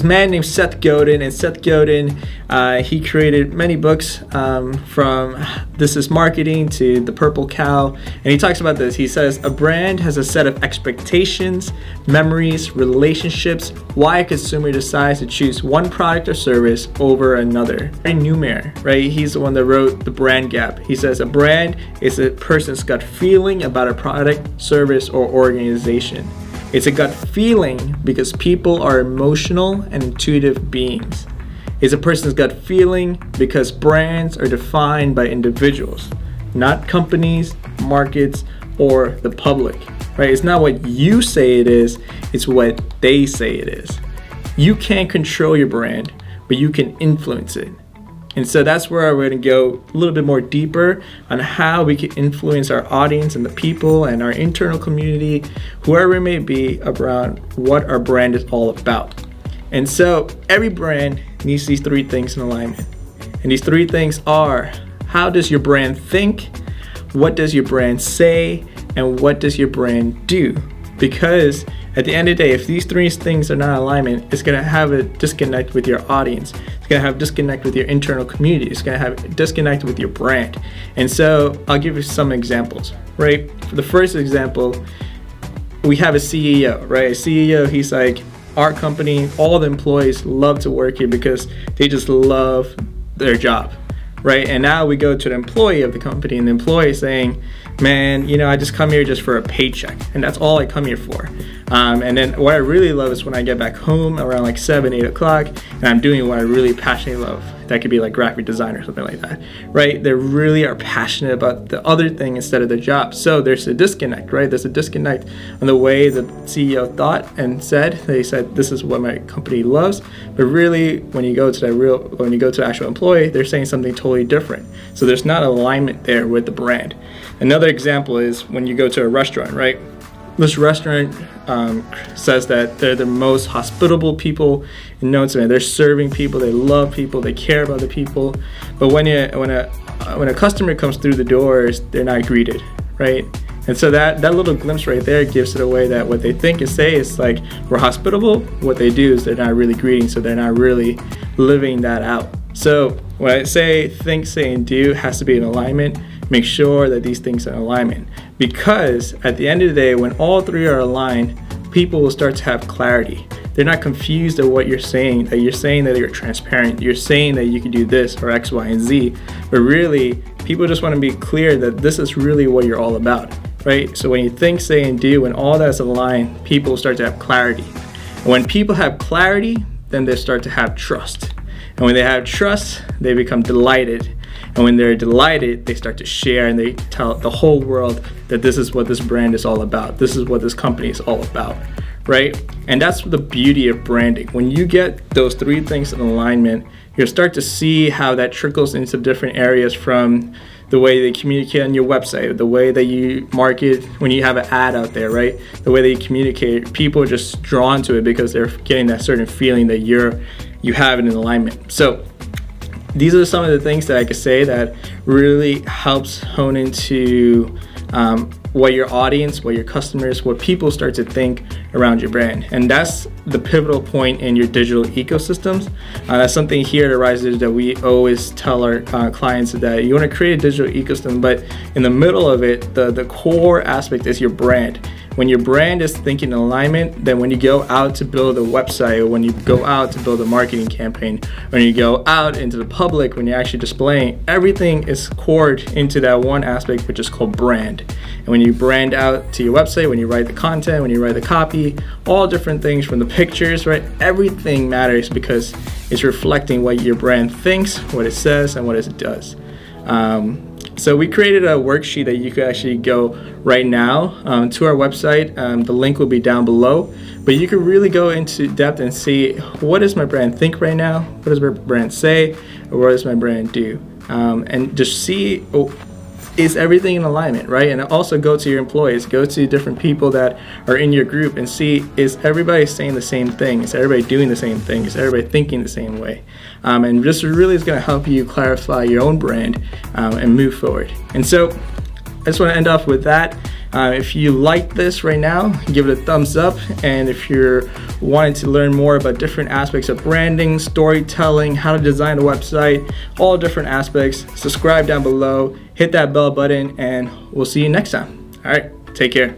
this man named Seth Godin, and Seth Godin, uh, he created many books um, from This is Marketing to The Purple Cow, and he talks about this. He says, A brand has a set of expectations, memories, relationships, why a consumer decides to choose one product or service over another. Neumeier, right? He's the one that wrote The Brand Gap. He says, A brand is a person's gut feeling about a product, service, or organization. It's a gut feeling because people are emotional and intuitive beings. It's a person's gut feeling because brands are defined by individuals, not companies, markets, or the public. Right? It's not what you say it is, it's what they say it is. You can't control your brand, but you can influence it. And so that's where we're going to go a little bit more deeper on how we can influence our audience and the people and our internal community, whoever it may be, around what our brand is all about. And so every brand needs these three things in alignment. And these three things are how does your brand think? What does your brand say? And what does your brand do? Because at the end of the day, if these three things are not in alignment, it's gonna have a disconnect with your audience. It's gonna have disconnect with your internal community. It's gonna have disconnect with your brand. And so I'll give you some examples, right? For the first example, we have a CEO, right? A CEO, he's like, our company, all the employees love to work here because they just love their job, right? And now we go to the employee of the company, and the employee is saying, man, you know, I just come here just for a paycheck, and that's all I come here for. Um, and then what I really love is when I get back home around like seven, eight o'clock, and I'm doing what I really passionately love. That could be like graphic design or something like that, right? They really are passionate about the other thing instead of the job. So there's a disconnect, right? There's a disconnect on the way the CEO thought and said. They said this is what my company loves, but really when you go to the real, when you go to the actual employee, they're saying something totally different. So there's not alignment there with the brand. Another example is when you go to a restaurant, right? This restaurant um, says that they're the most hospitable people in known to. They're serving people, they love people, they care about the people. But when you when a when a customer comes through the doors, they're not greeted, right? And so that that little glimpse right there gives it away that what they think and say is like we're hospitable. What they do is they're not really greeting, so they're not really living that out. So when I say think, say, and do has to be in alignment make sure that these things are in alignment. Because at the end of the day, when all three are aligned, people will start to have clarity. They're not confused at what you're saying, that you're saying that you're transparent, you're saying that you can do this or X, Y, and Z. But really, people just want to be clear that this is really what you're all about, right? So when you think, say, and do, when all that's aligned, people start to have clarity. And when people have clarity, then they start to have trust. And when they have trust, they become delighted. And when they're delighted, they start to share and they tell the whole world that this is what this brand is all about. This is what this company is all about, right? And that's the beauty of branding. When you get those three things in alignment, you'll start to see how that trickles into different areas from the way they communicate on your website, the way that you market when you have an ad out there, right? The way that you communicate, people are just drawn to it because they're getting that certain feeling that you're you have it in alignment. So these are some of the things that I could say that really helps hone into um, what your audience, what your customers, what people start to think around your brand. And that's the pivotal point in your digital ecosystems. Uh, that's something here at Arises that we always tell our uh, clients that you want to create a digital ecosystem, but in the middle of it, the, the core aspect is your brand. When your brand is thinking alignment, then when you go out to build a website or when you go out to build a marketing campaign, when you go out into the public, when you're actually displaying, everything is cored into that one aspect which is called brand. And when you brand out to your website, when you write the content, when you write the copy, all different things from the pictures, right? Everything matters because it's reflecting what your brand thinks, what it says, and what it does. Um, so we created a worksheet that you could actually go right now um, to our website. Um, the link will be down below. But you can really go into depth and see what does my brand think right now? What does my brand say? Or what does my brand do? Um, and just see oh, is everything in alignment, right? And also go to your employees, go to different people that are in your group and see is everybody saying the same thing? Is everybody doing the same thing? Is everybody thinking the same way? Um, and this really is going to help you clarify your own brand um, and move forward. And so I just want to end off with that. Uh, if you like this right now, give it a thumbs up. And if you're wanting to learn more about different aspects of branding, storytelling, how to design a website, all different aspects, subscribe down below, hit that bell button, and we'll see you next time. All right, take care.